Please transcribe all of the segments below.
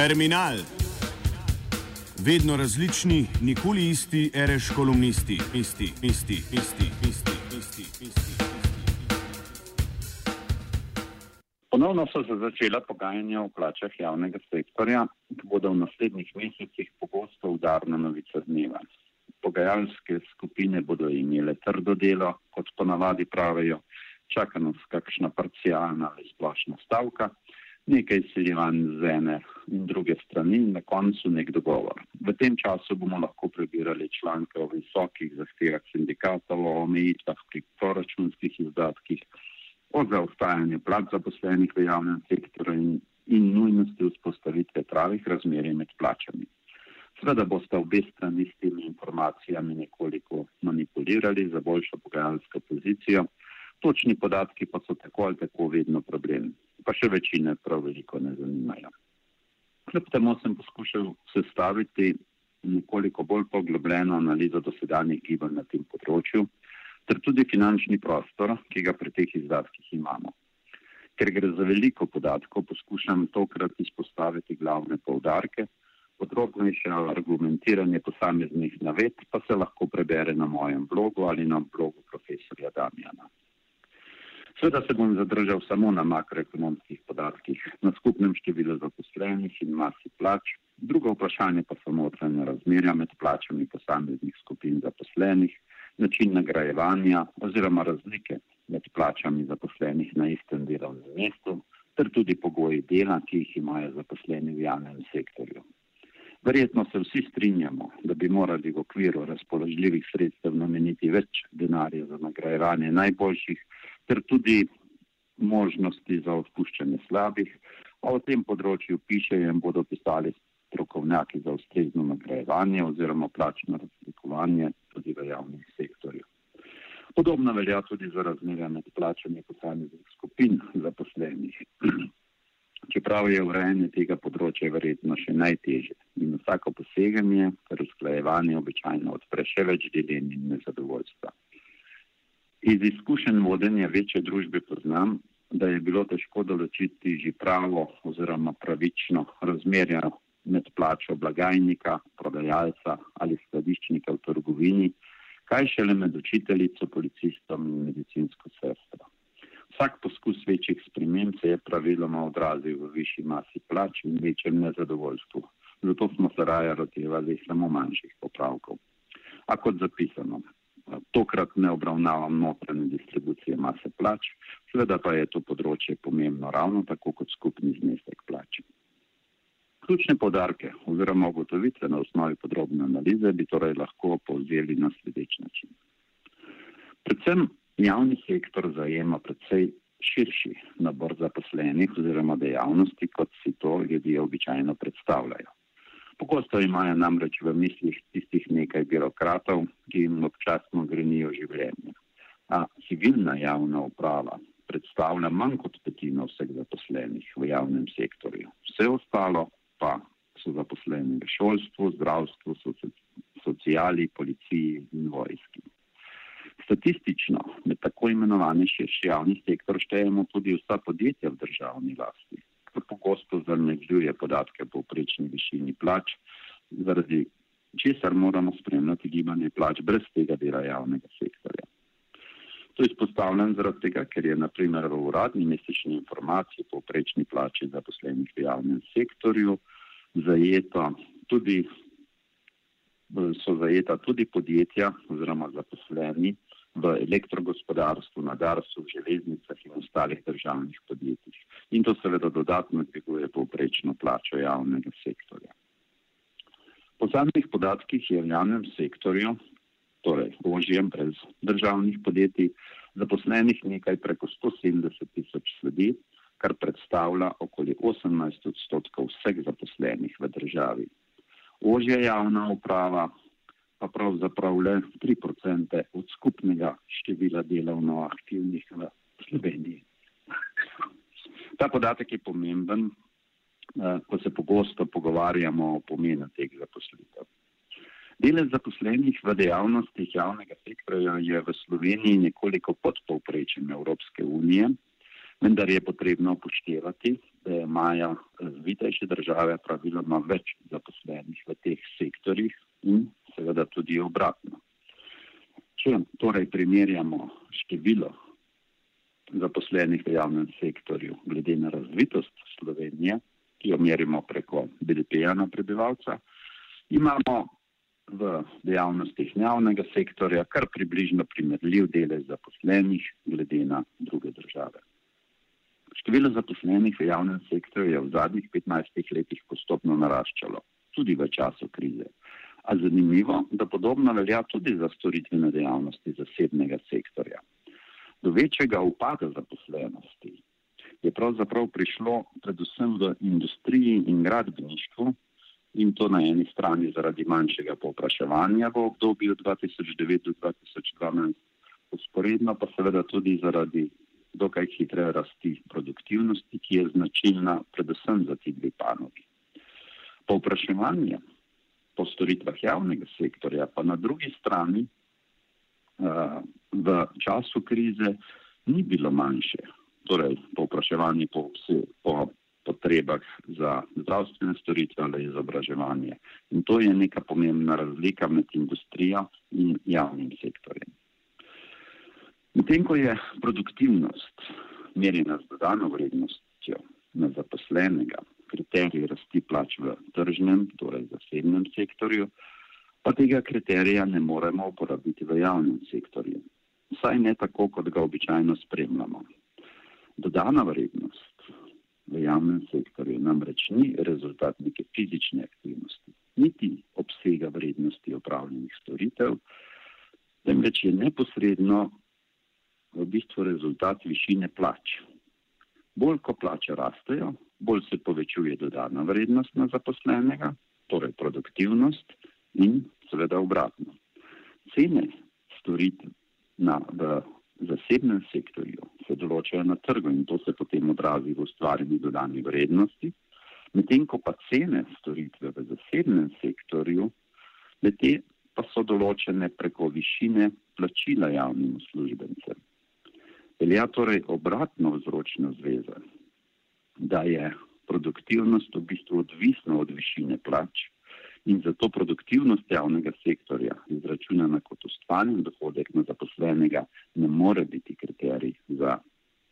Terminal. Vedno različni, nikoli isti, reš kolumnisti, isti, isti, isti, isti, isti, isti. Ponovno so se začela pogajanja o plačah javnega sektorja, ki bodo v naslednjih mesecih pogosto udarna novica dneva. Pogajalske skupine bodo imele trdo delo, kot ponavadi pravijo, čaka nas kakšna parcialna ali splošna stavka nekaj izsiljevanj z ene in druge strani in na koncu nek dogovor. V tem času bomo lahko prebirali članke o visokih zahtevah sindikatov, o omejitvah pri proračunskih izdatkih, o zaostajanju plat zaposlenih v javnem sektorju in, in nujnosti vzpostavitve pravih razmerij med plačami. Sveda boste obe strani s temi informacijami nekoliko manipulirali za boljšo pogajalsko pozicijo, točni podatki pa so tako ali tako vedno problem pa še večine prav veliko ne zanimajo. Kljub temu sem poskušal sestaviti nekoliko bolj poglobljeno analizo dosedanjih gibanj na tem področju, ter tudi finančni prostor, ki ga pri teh izdatkih imamo. Ker gre za veliko podatkov, poskušam tokrat izpostaviti glavne povdarke, podrobnejše argumentiranje posameznih navedb pa se lahko prebere na mojem blogu ali na blogu profesorja Damjana. Sveda se bom zadržal samo na makroekonomskih podatkih, na skupnem številu zaposlenih in masi plač. Drugo vprašanje pa so notranje razmerja med plačami posameznih skupin zaposlenih, način nagrajevanja oziroma razlike med plačami zaposlenih na istem delovnem mestu ter tudi pogoji dela, ki jih imajo zaposleni v javnem sektorju. Verjetno se vsi strinjamo, da bi morali v okviru razpoložljivih sredstev nameniti več denarja za nagrajevanje najboljših ter tudi možnosti za odpuščanje slabih. O tem področju pišejo in bodo pisali strokovnjaki za ustrezno nagrajevanje oziroma plačno razlikovanje tudi v javnem sektorju. Podobno velja tudi za razmerja med plačami posameznih skupin zaposlenih. Čeprav je urejanje tega področja verjetno še najtežje in vsako poseganje ter usklajevanje običajno odpre še več dilem in nezadovoljstva. Iz izkušenj vodenja večje družbe poznam, da je bilo težko določiti že pravo oziroma pravično razmerje med plačo blagajnika, prodajalca ali skladiščnika v trgovini, kaj šele med učiteljico, policistom in medicinsko sestro. Vsak poskus večjih sprememb se je praviloma odrazil v višji masi plač in večjem nezadovoljstvu. Zato smo se raje rotevali samo manjših popravkov. A kot zapisano, tokrat ne obravnavam notranje distribucije mase plač, seveda pa je to področje pomembno ravno tako kot skupni znesek plač. Ključne podarke oziroma ugotovitve na osnovi podrobne analize bi torej lahko povzeli na sledeč način. Predvsem javni sektor zajema predvsej širši nabor zaposlenih oziroma dejavnosti, kot si to ljudje običajno predstavljajo. Pogosto imajo namreč v mislih tistih nekaj birokratov, ki jim občasno grenijo življenje. A civilna javna uprava predstavlja manj kot petino vseh zaposlenih v javnem sektorju. Vse ostalo pa so zaposleni v šolstvu, zdravstvu, sociali, policiji in vojski. Statistično med tako imenovani širši javni sektor štejemo tudi vsa podjetja v državni lasti pogosto zamegljuje podatke o povprečni višini plač, zaradi česar moramo spremljati gibanje plač brez tega dela javnega sektorja. To izpostavljam zaradi tega, ker je naprimer v uradni mesečni informaciji povprečni plači zaposlenih v javnem sektorju zajeta tudi, so zajeta tudi podjetja oziroma zaposleni v elektrogospodarstvu, na Darsu, železnicah in ostalih državnih podjetjih in to seveda dodatno dviguje povprečno plačo javnega sektorja. Po zadnjih podatkih je v javnem sektorju, torej ožjem brez državnih podjetij, zaposlenih nekaj preko 170 tisoč ljudi, kar predstavlja okoli 18 odstotkov vseh zaposlenih v državi. Ožja javna uprava pa pravzaprav le 3% od skupnega števila delovno aktivnih v Sloveniji. Ta podatek je pomemben, eh, ko se pogosto pogovarjamo o pomenu teh zaposlitev. Delež zaposlenih v dejavnostih javnega sektorja je v Sloveniji nekoliko pod povprečjem Evropske unije, Vendar je potrebno upoštevati, da imajo razvitejše države praviloma več zaposlenih v teh sektorjih in seveda tudi obratno. Če torej primerjamo število zaposlenih v javnem sektorju glede na razvitost Slovenije, ki jo merimo preko BDP-ja na prebivalca, imamo v dejavnostih javnega sektorja kar približno primerljiv delež zaposlenih glede na druge države. Število zaposlenih v javnem sektorju je v zadnjih 15 letih postopno naraščalo, tudi v času krize. A zanimivo, da podobno velja tudi za storitvene dejavnosti zasebnega sektorja. Do večjega upada zaposlenosti je pravzaprav prišlo predvsem v industriji in gradbeništvu in to na eni strani zaradi manjšega povpraševanja v obdobju 2009 do 2012, usporedno pa seveda tudi zaradi dokaj hitre rasti produktivnosti, ki je značilna predvsem za ti dve panogi. Povpraševanje po storitvah javnega sektorja pa na drugi strani uh, v času krize ni bilo manjše. Torej, povpraševanje po, po potrebah za zdravstvene storitve ali izobraževanje. In to je neka pomembna razlika med industrijo in javnim sektorjem. Medtem ko je produktivnost merjena z dodano vrednostjo na zaposlenega, kriterij rasti plač v tržnem, torej zasebnem sektorju, pa tega kriterija ne moremo uporabiti v javnem sektorju. Vsaj ne tako, kot ga običajno spremljamo. Dodana vrednost v javnem sektorju namreč ni rezultat neke fizične aktivnosti, niti obsega vrednosti opravljenih storitev, temveč je neposredno v bistvu rezultat višine plač. Bolj ko plače rastejo, bolj se povečuje dodana vrednost na zaposlenega, torej produktivnost in seveda obratno. Cene storitev na, v zasebnem sektorju se določajo na trgu in to se potem odrazi v ustvarjanju dodane vrednosti, medtem ko pa cene storitve v zasebnem sektorju, te pa so določene preko višine plačila javnim uslužbencem. Velja torej obratno vzročno zvezo, da je produktivnost v bistvu odvisna od višine plač in zato produktivnost javnega sektorja, izračunana kot ustvarjen dohodek na zaposlenega, ne more biti kriterij za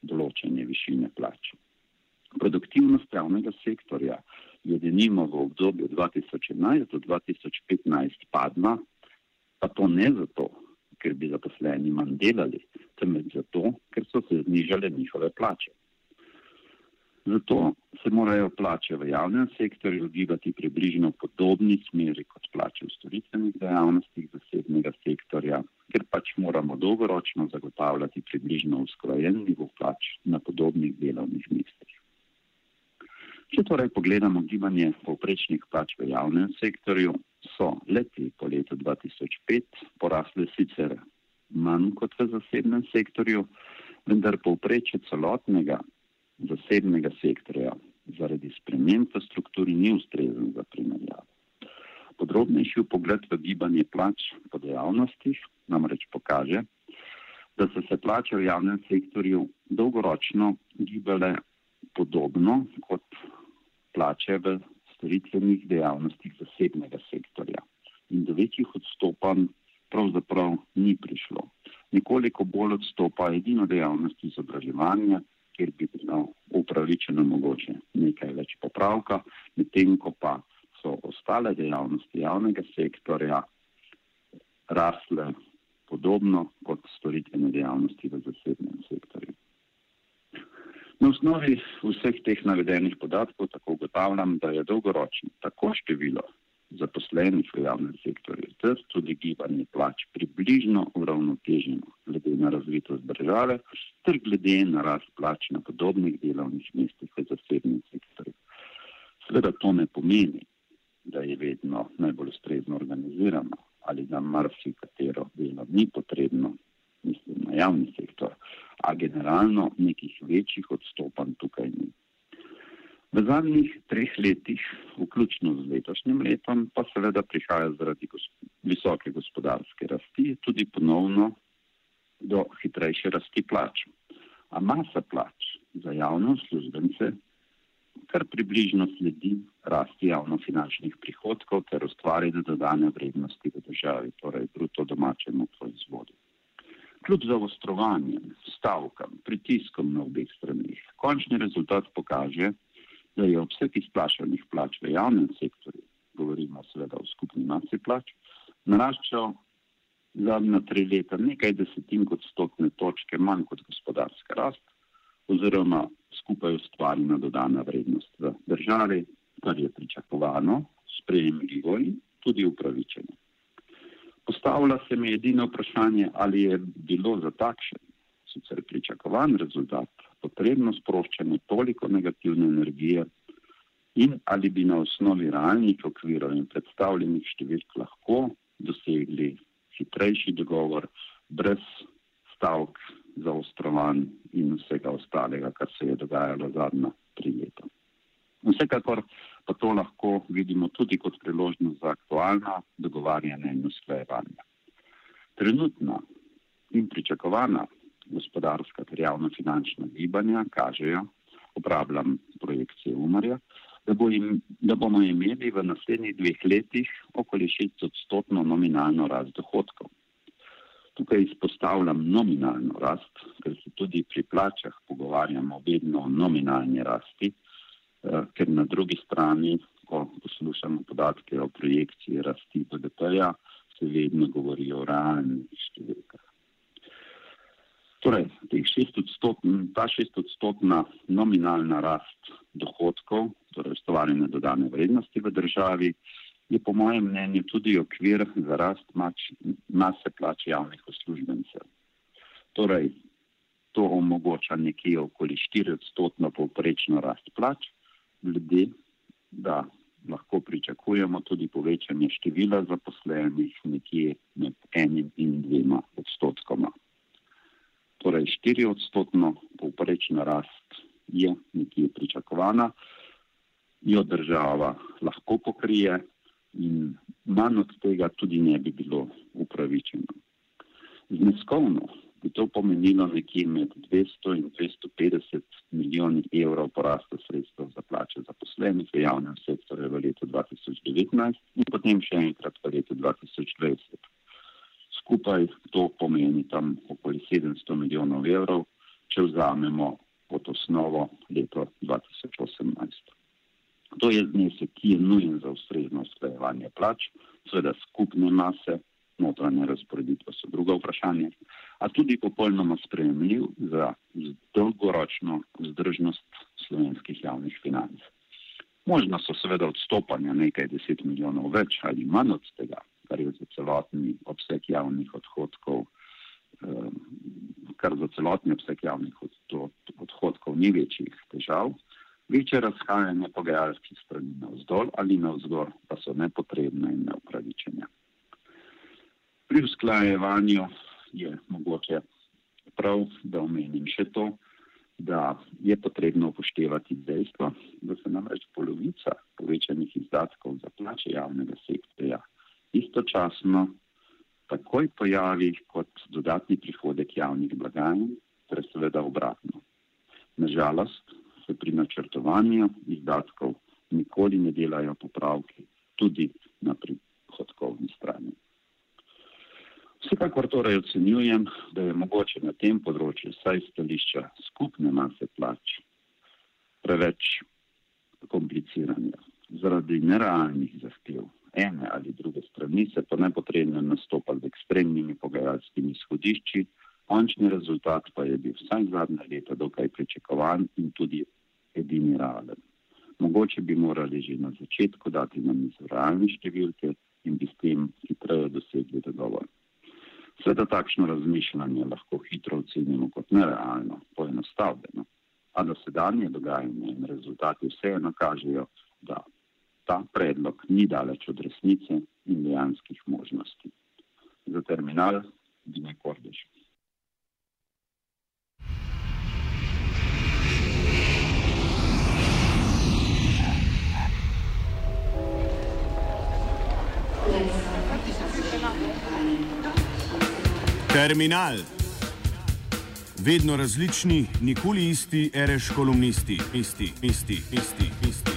določanje višine plač. Produktivnost javnega sektorja je denimo v obdobju 2011 do 2015 padla, pa to ne zato, ker bi zaposleni manj delali, temveč zato, ker so se znižale njihove plače. Zato se morajo plače v javnem sektorju gibati približno v podobni smeri kot plače v storitvenih dejavnostih zasebnega sektorja, ker pač moramo dolgoročno zagotavljati približno usklajen nivo plač na podobnih delovnih mestih. Če torej pogledamo gibanje povprečnih plač v javnem sektorju, so leti po letu 2005 porasle sicer manj kot v zasebnem sektorju, vendar povprečje celotnega zasebnega sektorja zaradi sprememb v strukturi ni ustrezen za primerjavo. Podrobnejši pogled v gibanje plač po dejavnostih namreč pokaže, da so se plače v javnem sektorju dolgoročno gibale podobno kot plače v storitvenih dejavnostih zasebnega sektorja. In do večjih odstopanj pravzaprav ni prišlo. Nekoliko bolj odstopa edino dejavnost izobraževanja, kjer bi bilo upravičeno mogoče nekaj več popravka, medtem ko pa so ostale dejavnosti javnega sektorja rasle podobno kot storitvene dejavnosti v zasebnem sektorju. Na osnovi vseh teh navedenih podatkov tako ugotavljam, da je dolgoročno tako število zaposlenih v javnem sektorju, ter tudi gibanje plač približno uravnoteženo glede na razvitost države, ter glede na rast plač na podobnih delovnih mestih v zasebnem sektorju. Seveda to ne pomeni, da je vedno najbolj ustrezno organizirano ali da marsikatero delo ni potrebno, mislim na javni sektor, a generalno nekih večjih odstopanj tukaj ni. V zadnjih treh letih, vključno z letošnjim letom, pa seveda prihaja zaradi gosp visoke gospodarske rasti tudi ponovno do hitrejše rasti plač. A masa plač za javne uslužbence, kar približno sledi rasti javnofinančnih prihodkov ter ustvarjanje dodane vrednosti v državi, torej bruto domačemu proizvodu. Kljub zaostrovanjem, stavkam, pritiskom na obeh stranih, končni rezultat pokaže, da je obseg izplačanih plač v javnem sektorju, govorimo seveda o skupni masi plač, naraščal zadnja tri leta nekaj desetink odstotne točke manj kot gospodarska rast, oziroma skupaj ustvarjena dodana vrednost v državi, kar je pričakovano, sprejemljivo in tudi upravičeno. Postavlja se mi edino vprašanje, ali je bilo za takšen, sicer pričakovan rezultat, potrebno sproščanje toliko negativne energije in ali bi na osnovi realnih okvirov in predstavljenih številk lahko dosegli hitrejši dogovor brez stavk zaostrovanj in vsega ostalega, kar se je dogajalo zadnja tri leta. Vsekakor pa to lahko vidimo tudi kot priložnost za aktualna dogovarjanja in usklajevanja. Trenutna in pričakovana gospodarska ter javno finančna gibanja kažejo, upravljam projekcije Umarja, da, bo im, da bomo imeli v naslednjih dveh letih okoli 6 odstotno nominalno rast dohodkov. Tukaj izpostavljam nominalno rast, ker se tudi pri plačah pogovarjamo vedno o nominalni rasti, eh, ker na drugi strani, ko poslušamo podatke o projekciji rasti BDP-ja, se vedno govori o realnih številkah. Torej, šest ta šestodstotna nominalna rast dohodkov, torej ustvarjene dodane vrednosti v državi, je po mojem mnenju tudi okvir za rast mač, mase plač javnih uslužbencev. Torej, to omogoča nekje okoli 4 odstotno povprečno rast plač, glede da lahko pričakujemo tudi povečanje števila zaposlenih nekje med enim in dvema odstotkoma. Torej, 4 odstotno povprečna rast je nekje pričakovana, jo država lahko pokrije, in manj od tega tudi ne bi bilo upravičeno. Zneskovno bi to pomenilo nekje med 200 in 250 milijoni evrov porasta sredstev za plače zaposlenih v javnem sektorju v letu 2019 in potem še enkrat v letu 2020. Skupaj to pomeni tam okoli 700 milijonov evrov, če vzamemo kot osnovo leto 2018. To je znesek, ki je nujen za ustrezno usklajevanje plač, seveda skupne mase, notranje razporeditve so druga vprašanja, a tudi popolnoma sprejemljiv za dolgoročno vzdržnost slovenskih javnih financ. Možno so seveda odstopanja nekaj deset milijonov več ali manj od tega, kar je za celotni obseg javnih odhodkov, eh, kar za celotni obseg javnih odhodkov ni večjih težav. Večje razhajanje pogajalskih strani na vzdolj ali na vzgor pa so nepotrebne in neupravičene. Pri usklajevanju je mogoče prav, da omenim še to, da je potrebno upoštevati dejstvo, da se namreč polovica povečanih izdatkov za plače javnega sektorja istočasno takoj pojavi kot dodatni prihodek javnih blagajn, ter seveda obratno. Nažalost, se pri načrtovanju izdatkov nikoli ne delajo popravki, tudi na prihodkovni strani. Vsekakor torej ocenjujem, da je mogoče na tem področju vsaj stališča skupne mase plač preveč kompliciranja. Zaradi nerealnih zahtev ene ali druge strani se pa nepotrebno nastopa z ekstremnimi pogajalskimi izhodišči, končni rezultat pa je bil vsaj zadnja leta dokaj pričakovan in tudi edini realen. Mogoče bi morali že na začetku dati na mizo realne številke in bi s tem hitreje dosegli dogovor. Sveda takšno razmišljanje lahko hitro ocenimo kot nerealno, poenostavljeno, a dosedanje dogajanje in rezultati vseeno kažejo, da ta predlog ni daleč od resnice in dejanskih možnosti. Za terminal bi nekordež. Terminal. Vedno različni, nikoli isti, reš kolumnisti, isti, isti, isti, isti, isti, isti. isti.